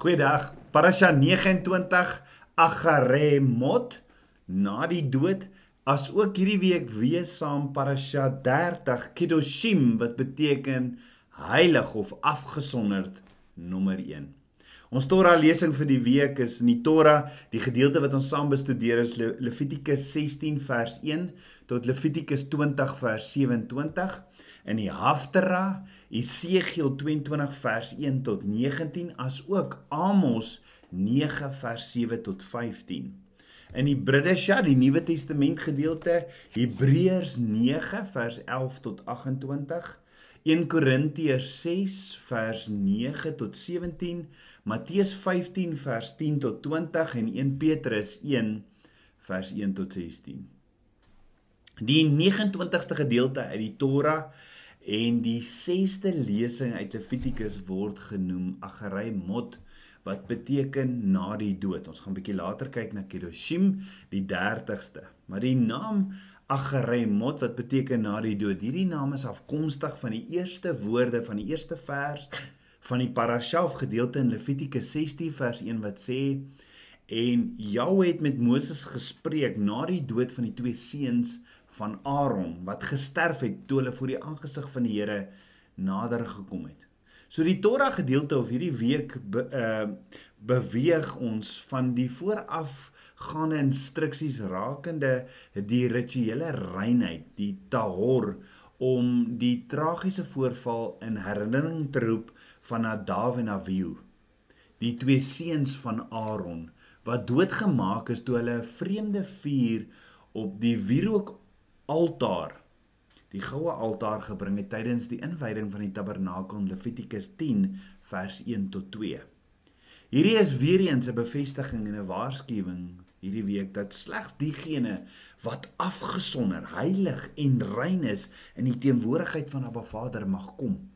Goeiedag. Parasha 29 Agaremot na die dood as ook hierdie week weer saam Parasha 30 Kedoshim wat beteken heilig of afgesonderd nommer 1. Ons Torah lesing vir die week is in die Torah, die gedeelte wat ons saam bestudeer is Le Levitikus 16 vers 1 tot Levitikus 20 vers 27 in die Haftara Esegiel 22 vers 1 tot 19 as ook Amos 9 vers 7 tot 15. In die Bridesha, die Nuwe Testament gedeelte, Hebreërs 9 vers 11 tot 28, 1 Korintiërs 6 vers 9 tot 17, Matteus 15 vers 10 tot 20 en 1 Petrus 1 vers 1 tot 16. Die 29ste gedeelte uit die Torah En die 6ste lesing uit Levitikus word genoem Agaremot wat beteken na die dood. Ons gaan 'n bietjie later kyk na Kedoshim, die 30ste. Maar die naam Agaremot wat beteken na die dood. Hierdie naam is afkomstig van die eerste woorde van die eerste vers van die parasha of gedeelte in Levitikus 16 vers 1 wat sê en Jahwe het met Moses gespreek na die dood van die twee seuns van Aaron wat gesterf het toe hulle voor die aangesig van die Here nader gekom het. So die Torah gedeelte of hierdie week be, uh beweeg ons van die voorafgaande instruksies rakende die rituele reinheid, die tahor om die tragiese voorval in herinnering te roep van Nadav en Abihu. Die twee seuns van Aaron wat doodgemaak is toe hulle 'n vreemde vuur op die wierook altaar die goue altaar gebring het tydens die inwyding van die tabernakel in Levitikus 10 vers 1 tot 2. Hierdie is weer eens 'n bevestiging en 'n waarskuwing hierdie week dat slegs diegene wat afgesonder, heilig en rein is in die teenwoordigheid van Abba Vader mag kom.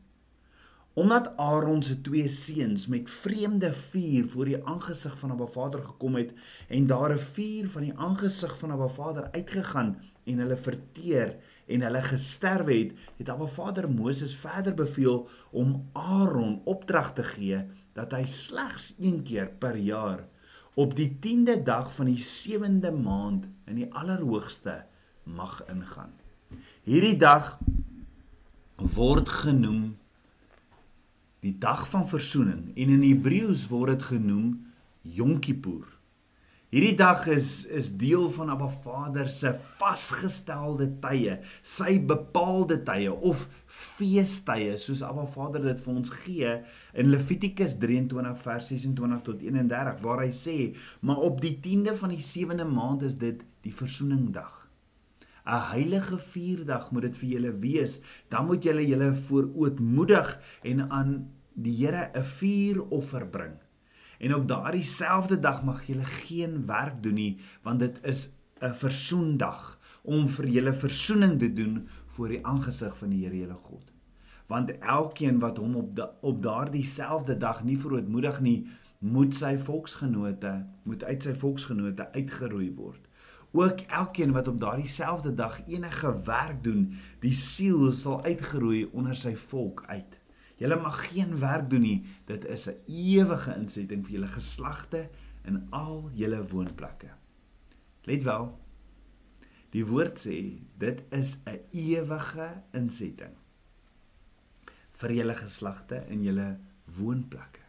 Omdat Aaron se twee seuns met vreemde vuur voor die aangesig van Abba Vader gekom het en daar 'n vuur van die aangesig van Abba Vader uitgegaan en hulle verteer en hulle gesterwe het, het Abba Vader Moses verder beveel om Aaron opdrag te gee dat hy slegs een keer per jaar op die 10de dag van die 7de maand in die allerhoogste mag ingaan. Hierdie dag word genoem die dag van verzoening en in Hebreëus word dit genoem Yom Kippur. Hierdie dag is is deel van Abba Vader se vasgestelde tye, sy bepaalde tye of feestye soos Abba Vader dit vir ons gee in Levitikus 23 vers 26 tot 31 waar hy sê: "Maar op die 10de van die 7de maand is dit die verzoeningdag." 'n heilige vierdag moet dit vir julle wees. Dan moet julle julle voorootmoedig en aan die Here 'n vuuroffer bring. En op daardie selfde dag mag julle geen werk doen nie, want dit is 'n versoendag om vir julle versoening te doen voor die aangesig van die Here julle God. Want elkeen wat hom op da, op daardie selfde dag nie verootmoedig nie, moet sy volksgenote moet uit sy volksgenote uitgeroei word. Ook elkeen wat op daardie selfde dag enige werk doen, die siel sal uitgeroei onder sy volk uit. Julle mag geen werk doen nie. Dit is 'n ewige insetting vir julle geslagte in al julle woonplekke. Let wel. Die woord sê dit is 'n ewige insetting vir julle geslagte in julle woonplekke.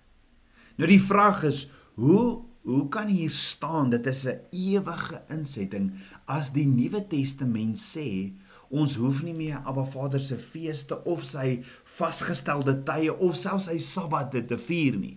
Nou die vraag is, hoe Hoe kan hier staan dit is 'n ewige insetting as die Nuwe Testament sê ons hoef nie meer Abba Vader se feeste of sy vasgestelde tye of selfs sy sabbate te vier nie.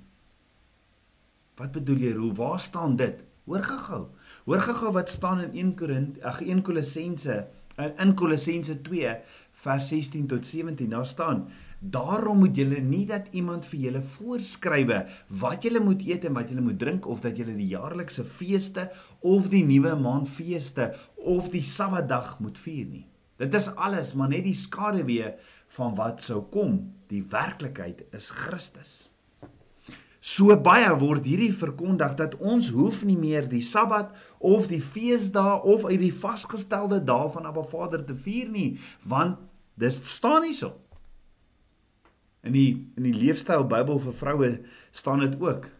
Wat bedoel jy? Hoe waar staan dit? Hoor gou-gou. Hoor gou-gou wat staan in 1 Korint, ag 1 Kolossense in Kolossense 2 vers 16 tot 17. Daar staan Daarom moet julle nie dat iemand vir julle voorskrywe wat julle moet eet en wat julle moet drink of dat julle die jaarlikse feeste of die nuwe maandfeeste of die Sabbatdag moet vier nie. Dit is alles maar net die skaduwee van wat sou kom. Die werklikheid is Christus. So baie word hierdie verkondig dat ons hoef nie meer die Sabbat of die feesdae of uit die vasgestelde dae van Abba Vader te vier nie, want dis staan nie so. In die in die leefstyl Bybel vir vroue staan dit ook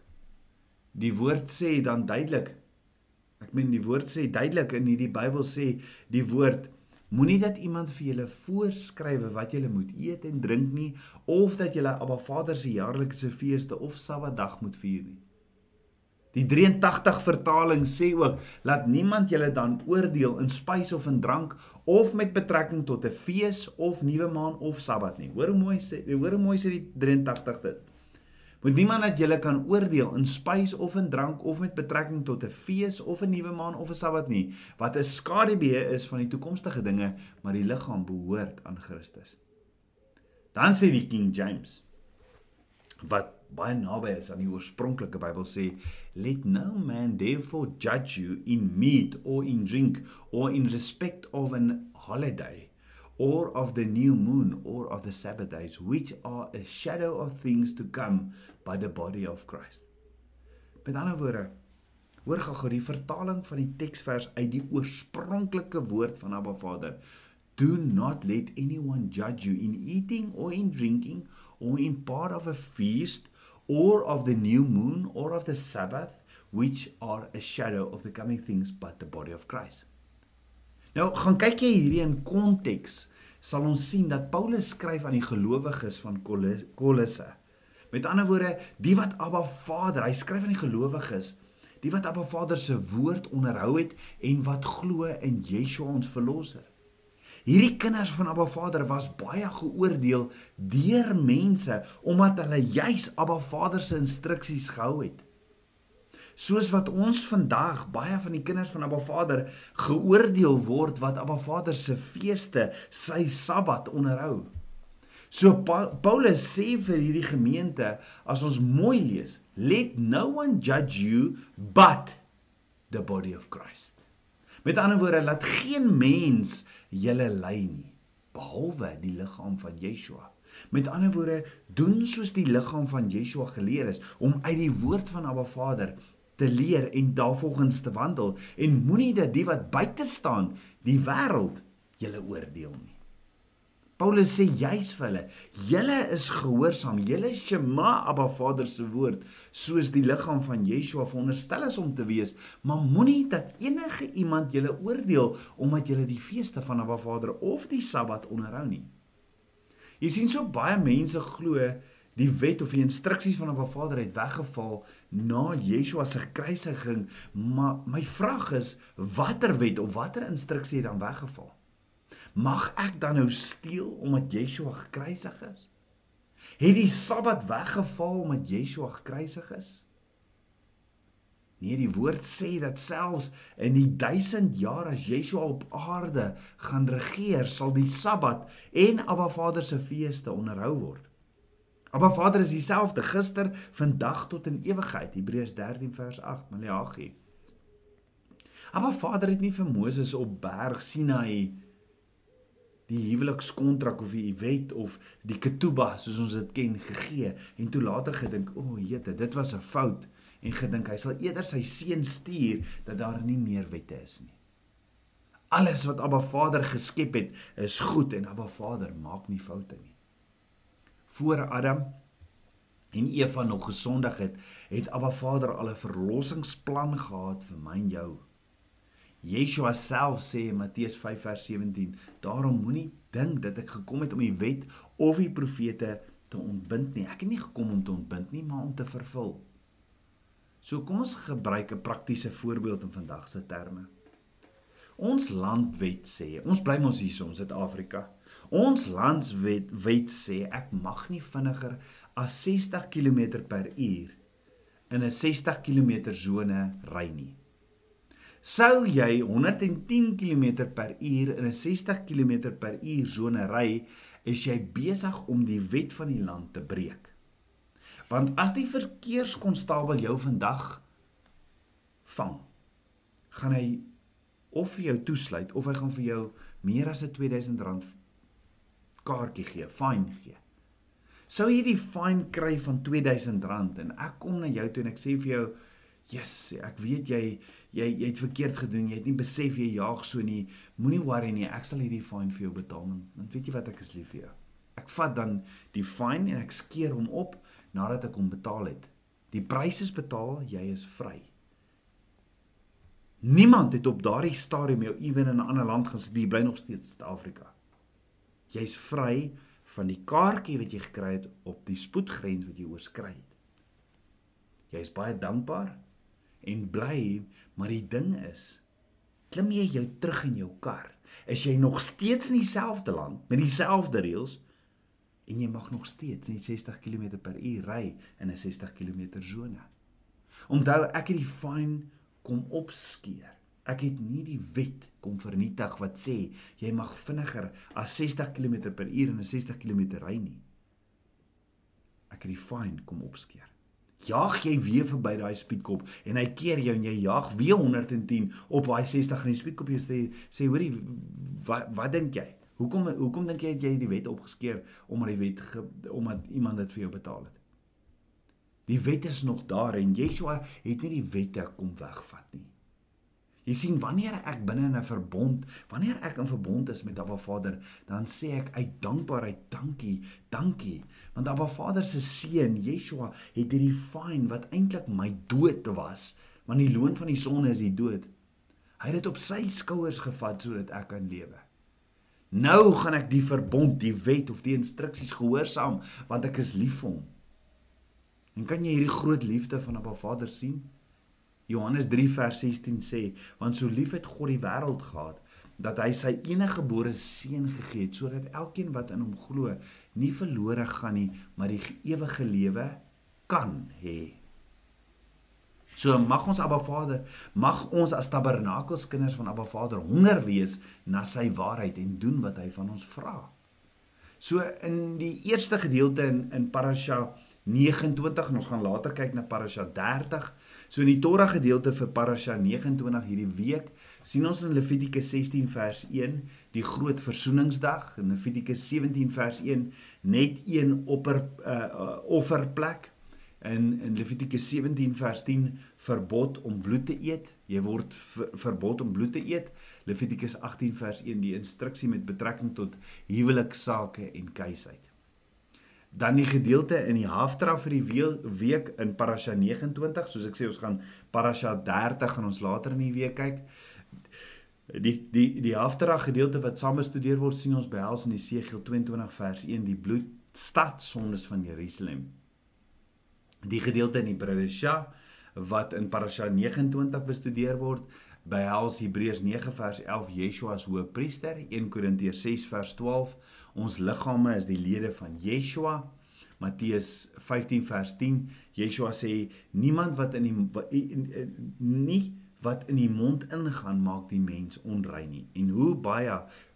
Die woord sê dan duidelik. Ek meen die woord sê duidelik in hierdie Bybel sê die woord moenie dat iemand vir julle voorskrywe wat julle moet eet en drink nie of dat julle Abba Vader se jaarlikse feeste of Sabbatdag moet vier nie. Die 83 vertaling sê ook laat niemand julle dan oordeel in spys of in drank of met betrekking tot 'n fees of nuwe maan of Sabbat nie. Hoor hoe mooi sê, hoor hoe mooi sê die 83 dit. Moet niemand dat julle kan oordeel in spys of in drank of met betrekking tot 'n fees of 'n nuwe maan of 'n Sabbat nie, wat 'n skaduwee is van die toekomstige dinge, maar die liggaam behoort aan Christus. Dan sê die King James wat baie naby is aan die oorspronklike Bybel sê let no man therefore judge you in meat or in drink or in respect of an holiday or of the new moon or of the sabbath days which are a shadow of things to come by the body of Christ. Met ander woorde hoor gou die vertaling van die teksvers uit die oorspronklike woord van Abba Vader Do not let anyone judge you in eating or in drinking or in part of a feast or of the new moon or of the Sabbath, which are a shadow of the coming things, but the body of Christ. Nou, gaan kyk jy hierdie in konteks, sal ons sien dat Paulus skryf aan die gelowiges van Kolosse. Met ander woorde, die wat Abba Vader, hy skryf aan die gelowiges, die wat Abba Vader se woord onderhou het en wat glo in Yeshua ons verlosser. Hierdie kinders van Abba Vader was baie geoordeel deur mense omdat hulle juis Abba Vader se instruksies gehou het. Soos wat ons vandag baie van die kinders van Abba Vader geoordeel word wat Abba Vader se feeste, sy Sabbat onderhou. So pa Paulus sê vir hierdie gemeente as ons mooi lees, let no one judge you but the body of Christ. Met ander woorde, laat geen mens julle lei nie behalwe die liggaam van Yeshua. Met ander woorde, doen soos die liggaam van Yeshua geleer is om uit die woord van Abba Vader te leer en daarvolgens te wandel en moenie dat die wat buite staan die wêreld julle oordeel nie. Paulus sê juis vir hulle, julle is gehoorsaam, julle Shema Abba Vader se woord, soos die liggaam van Yeshua veronderstel is om te wees, maar moenie dat enige iemand julle oordeel omdat julle die feeste van Abba Vader of die Sabbat onderhou nie. Jy sien so baie mense glo die wet of die instruksies van Abba Vader het weggeval na Yeshua se kruisiging, maar my vraag is watter wet of watter instruksie het dan weggeval? Mag ek dan nou steel omdat Yeshua gekruisig is? Het die Sabbat weggeval omdat Yeshua gekruisig is? Nee, die woord sê dat selfs in die 1000 jaar as Yeshua op aarde gaan regeer, sal die Sabbat en Abba Vader se feeste onderhou word. Abba Vader is dieselfde gister, vandag tot in ewigheid. Hebreërs 13 vers 8, Maleagi. Abba Vader het nie vir Moses op berg Sinai die huwelikskontrak of die wet of die ketuba soos ons dit ken gegee en toe later gedink o, oh, jete, dit was 'n fout en gedink hy sal eerder sy seun stuur dat daar nie meer wette is nie. Alles wat Abba Vader geskep het, is goed en Abba Vader maak nie foute nie. Voor Adam en Eva nog gesondig het, het Abba Vader al 'n verlossingsplan gehad vir my en jou. Yeshua self sê in Matteus 5 vers 17: "Daarom moenie dink dat ek gekom het om die wet of die profete te ontbind nie. Ek het nie gekom om te ontbind nie, maar om te vervul." So kom ons gebruik 'n praktiese voorbeeld in vandag se terme. Ons landwet sê, ons bly mos hier in Suid-Afrika. Ons landswet wet sê ek mag nie vinniger as 60 km/h in 'n 60 km sone ry nie. Sou jy 110 km/h in 'n 60 km/h sone ry, is jy besig om die wet van die land te breek. Want as die verkeerskonstabel jou vandag vang, gaan hy of vir jou toesluit of hy gaan vir jou meer as 'n R2000 kaartjie gee, fine gee. Sou jy die fine kry van R2000 en ek kom na jou toe en ek sê vir jou Yes, ek weet jy jy jy het verkeerd gedoen. Jy het nie besef jy jaag so nie. Moenie worry nie. Ek sal hierdie fine vir jou betaal. Want weet jy wat ek is lief vir jou. Ek vat dan die fine en ek skeer hom op nadat ek hom betaal het. Die prys is betaal, jy is vry. Niemand het op daardie stadium jou ewen in 'n ander land gesit. Jy bly nog steeds in Suid-Afrika. Jy's vry van die kaartjie wat jy gekry het op die spoedgrens wat jy oorskry het. Jy's baie dankbaar en bly, maar die ding is, klim jy jou terug in jou kar, is jy nog steeds in dieselfde land met dieselfde reëls en jy mag nog steeds net 60 km/h ry in 'n 60 km sone. Onthou, ek het die fine kom opskeer. Ek het nie die wet kom vernietig wat sê jy mag vinniger as 60 km/h in 'n 60 km ry nie. Ek het die fine kom opskeer. Jaag jy weer verby daai speedkop en hy keer jou en jy jaag weer 110 op daai 60 en die speedkop jy sê sê hoorie wat wat dink jy? Hoekom hoekom dink jy het jy die wet opgeskeer omdat die wet ge, omdat iemand dit vir jou betaal het? Die wet is nog daar en Yeshua het nie die wette kom wegvat nie. Jy sien wanneer ek binne in 'n verbond, wanneer ek in verbond is met Abba Vader, dan sê ek uit dankbaarheid dankie, dankie, want Abba Vader se seun Yeshua het hierdie fyn wat eintlik my dood was, want die loon van die sonde is die dood. Hy het dit op sy skouers gevat sodat ek kan lewe. Nou gaan ek die verbond, die wet of die instruksies gehoorsaam want ek is lief vir hom. En kan jy hierdie groot liefde van Abba Vader sien? Johannes 3 vers 16 sê, want so lief het God die wêreld gehad dat hy sy enige gebore seun gegee het sodat elkeen wat in hom glo nie verlore gaan nie, maar die ewige lewe kan hê. So mag ons Abba Vader, mag ons as tabernakels kinders van Abba Vader honger wees na sy waarheid en doen wat hy van ons vra. So in die eerste gedeelte in in Parasha 29 en ons gaan later kyk na Parasha 30. So in die Torah gedeelte vir Parasha 29 hierdie week sien ons in Levitikus 16 vers 1 die groot versoeningsdag en Levitikus 17 vers 1 net een opper uh, offerplek in in Levitikus 17 vers 10 verbod om bloed te eet. Jy word ver, verbod om bloed te eet. Levitikus 18 vers 1 die instruksie met betrekking tot huweliksake en keisheid. Dan die gedeelte in die haftra vir die week in Parasha 29, soos ek sê ons gaan Parasha 30 en ons later in die week kyk. Die die die haftra gedeelte wat saam bestudeer word sien ons behels in Jesegiel 22 vers 1 die bloed stad sondes van Jerusalem. Die gedeelte in Parasha wat in Parasha 29 bestudeer word behels Hebreërs 9 vers 11 Yeshua as hoëpriester 1 Korintiërs 6 vers 12 Ons liggame is die lede van Yeshua. Matteus 15 vers 10. Yeshua sê niemand wat in die nie wat in die mond ingaan maak die mens onrein nie. En hoe baie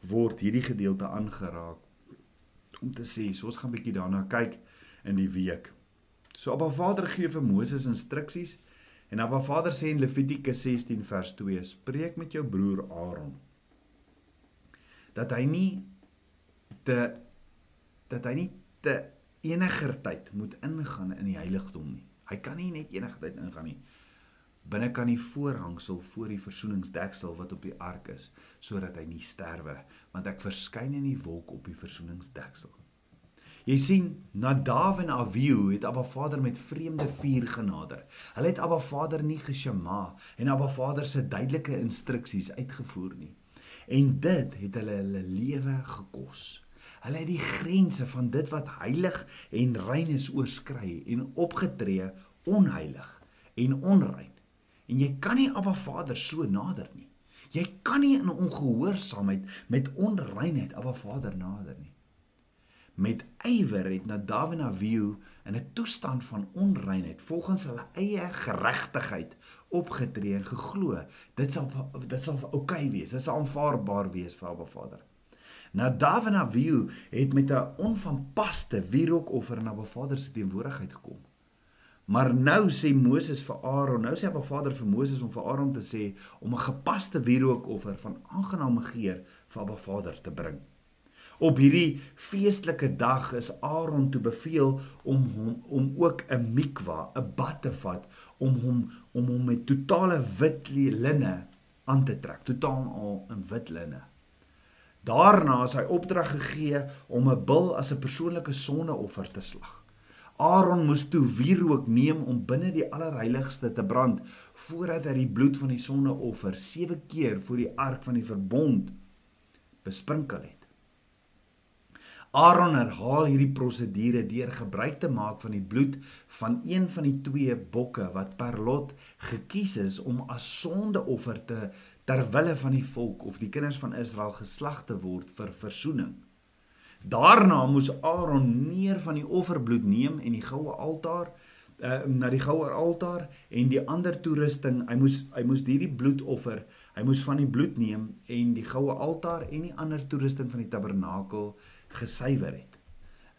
word hierdie gedeelte aangeraak om te sê, so ons gaan bietjie daarna kyk in die week. So Abba Vader gee vir Moses instruksies en Abba Vader sê in Levitikus 16 vers 2: "Spreek met jou broer Aaron dat hy nie te dat hy nie te eniger tyd moet ingaan in die heiligdom nie. Hy kan nie net enige tyd ingaan nie. Binne kan die voorhangsel voor die versoeningsdeksel wat op die ark is, sodat hy nie sterwe, want ek verskyn in die wolk op die versoeningsdeksel. Jy sien, Nadav en Avihu het Abba Vader met vreemde vuur genader. Hulle het Abba Vader nie geshema en Abba Vader se duidelike instruksies uitgevoer nie. En dit het hulle hulle lewe gekos. Hulle het die grense van dit wat heilig en rein is oorskry en opgetree onheilig en onrein. En jy kan nie Abba Vader so nader nie. Jy kan nie in ongehoorsaamheid met onreinheid Abba Vader nader nie. Met ywer het Nadav en Abihu in 'n toestand van onreinheid volgens hulle eie geregtigheid opgetree en geglo dit sal dit sal oukei okay wees. Dit sal aanvaarbaar wees vir Abba Vader. Nadav en Abihu het met 'n onvanpaste wierookoffer na Abba Vader se teenwoordigheid gekom. Maar nou sê Moses vir Aaron, nou sê Abba Vader vir Moses om vir Aaron te sê om 'n gepaste wierookoffer van aangename geur vir Abba Vader te bring. Op hierdie feestelike dag is Aaron toe beveel om hom om ook 'n mikwa, 'n bad te vat om hom om hom met totale wit linne aan te trek, totaal al in wit linne. Daarna is hy opdrag gegee om 'n bil as 'n persoonlike sondeoffer te slag. Aaron moes toe wierook neem om binne die allerheiligste te brand voordat hy die bloed van die sondeoffer 7 keer voor die ark van die verbond besprinkel het. Aaron herhaal hierdie prosedure deur gebruik te maak van die bloed van een van die twee bokke wat per lot gekies is om as sondeoffer te ter wille van die volk of die kinders van Israel geslag te word vir verzoening. Daarna moes Aaron meer van die offerbloed neem en die goue altaar uh, na die goue altaar en die ander toerusting, hy moes hy moes hierdie bloed offer. Hy moes van die bloed neem en die goue altaar en die ander toerusting van die tabernakel gesuiwer het.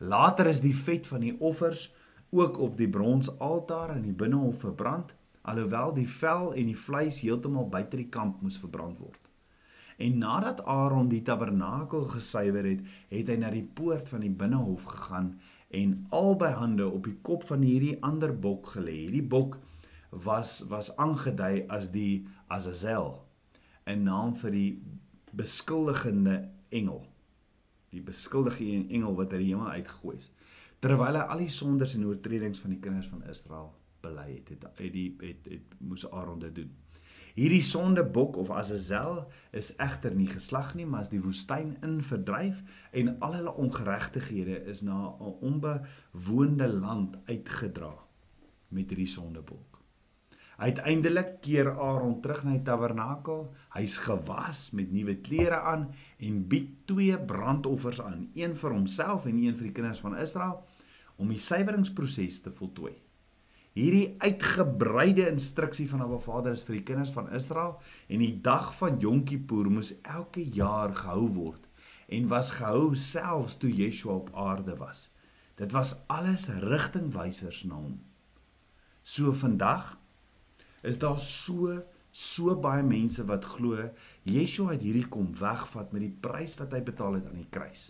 Later is die vet van die offers ook op die bronsaltaar in die binnehof verbrand, alhoewel die vel en die vleis heeltemal buite die kamp moes verbrand word. En nadat Aaron die tabernakel gesuiwer het, het hy na die poort van die binnehof gegaan en albei hande op die kop van hierdie ander bok gelê. Hierdie bok was was aangedui as die Azazel, 'n naam vir die beskuldigende engel die beskuldigde engel wat uit die hemel uitgegooi is. Terwyl hy al die sondes en oortredings van die kinders van Israel bely het, het uit die het, het moes Aaron dit doen. Hierdie sondebok of Azazel is egter nie geslag nie, maar as die woestyn in verdryf en al hulle ongeregtighede is na 'n onbewoonde land uitgedra met hierdie sondebok. Uiteindelik keer Aaron terug na die tabernakel. Hy's gewas met nuwe klere aan en bied twee brandoffers aan, een vir homself en een vir die kinders van Israel om die suiweringsproses te voltooi. Hierdie uitgebreide instruksie van Abba Vader is vir die kinders van Israel en die dag van Yom Kippur moes elke jaar gehou word en was gehou selfs toe Yeshua op aarde was. Dit was alles rigtingwysers na hom. So vandag is daar so so baie mense wat glo Yeshua het hierdie kom wegvat met die prys wat hy betaal het aan die kruis.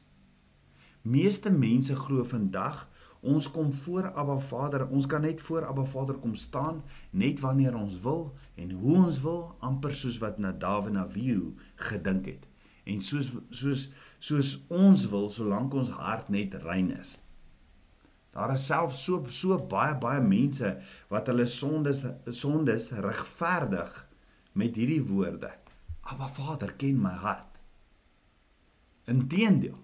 Meeste mense glo vandag ons kom voor Abba Vader, ons kan net voor Abba Vader kom staan net wanneer ons wil en hoe ons wil, amper soos wat Nadav en Abihu gedink het. En soos soos soos ons wil solank ons hart net rein is. Daar is self so so baie baie mense wat hulle sondes sondes regverdig met hierdie woorde. Abba Vader ken my hart. Inteendeel.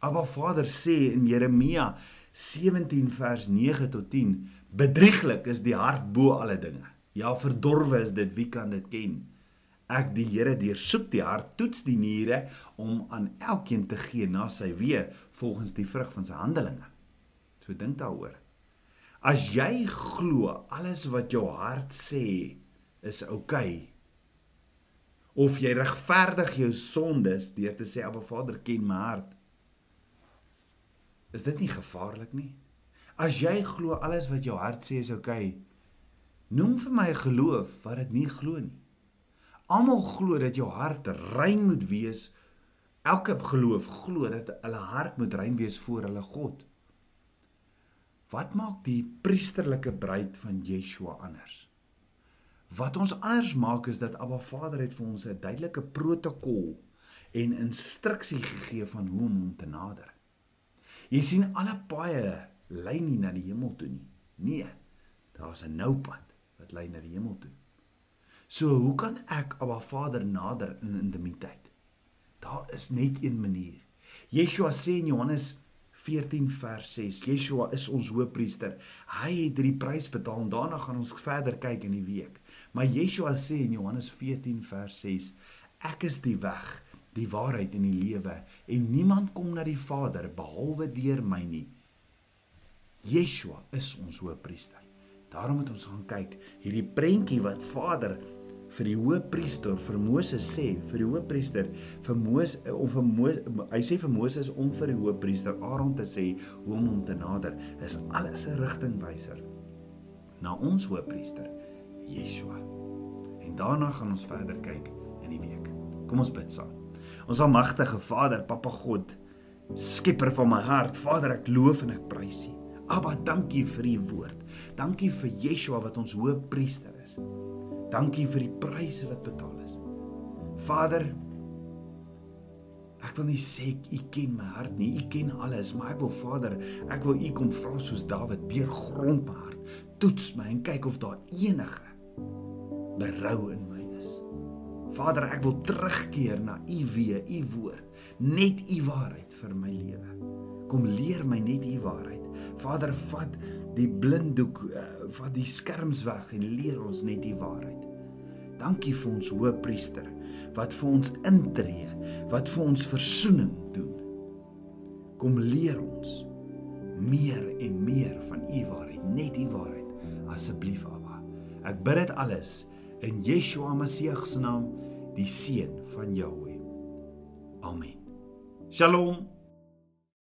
Abba Vader sê in Jeremia 17 vers 9 tot 10, bedrieglik is die hart bo alle dinge. Ja, verdorwe is dit, wie kan dit ken? Ek die Here deursoek die hart, toets die niere om aan elkeen te gee na sy weë volgens die vrug van sy handelinge. So dink daaroor. As jy glo alles wat jou hart sê is oukei okay, of jy regverdig jou sondes deur te sê Abba Vader ken my hart. Is dit nie gevaarlik nie? As jy glo alles wat jou hart sê is oukei, okay, noem vir my 'n geloof wat dit nie glo nie. Almal glo dat jou hart rein moet wees. Elke geloof glo dat hulle hart moet rein wees voor hulle God. Wat maak die priesterlike bruid van Yeshua anders? Wat ons anders maak is dat Abba Vader het vir ons 'n duidelike protokol en instruksie gegee van hoe om hom te nader. Jy sien alle paaie lei nie na die hemel toe nie. Nee, daar's 'n nou pad wat lei na die hemel toe. So hoe kan ek Abba Vader nader in intimiteit? Daar is net een manier. Yeshua sê in Johannes 14 vers 6. Yeshua is ons hoëpriester. Hy het die prys betaal en daarna gaan ons verder kyk in die week. Maar Yeshua sê in Johannes 14 vers 6: Ek is die weg, die waarheid en die lewe en niemand kom na die Vader behalwe deur my nie. Yeshua is ons hoëpriester. Daarom moet ons gaan kyk hierdie prentjie wat Vader vir die hoëpriester vir Moses sê vir die hoëpriester vir Moses om vir Moses hy sê vir Moses om vir die hoëpriester Aaron te sê hoe om hom te nader is alles 'n rigtingwyser na ons hoëpriester Yeshua en daarna gaan ons verder kyk in die week kom ons bid saam ons almagtige Vader Papa God skepper van my hart Vader ek loof en ek prys U Abba dankie vir U woord dankie vir Yeshua wat ons hoëpriester is Dankie vir die pryse wat betaal is. Vader, Ek wil nie sê u ken my hart nie. U ken alles, maar ek wil Vader, ek wil u kom vra soos Dawid, deurgrond my hart. Toets my en kyk of daar enige berou in my. Vader, ek wil terugkeer na u weë, u woord, net u waarheid vir my lewe. Kom leer my net u waarheid. Vader, vat die blinddoek, uh, vat die skerms weg en leer ons net die waarheid. Dankie vir ons hoëpriester wat vir ons intree, wat vir ons verzoening doen. Kom leer ons meer en meer van u waarheid, net u waarheid asseblief Abba. Ek bid dit alles in Yeshua Messie se naam, die seun van Jahweh. Amen. Shalom.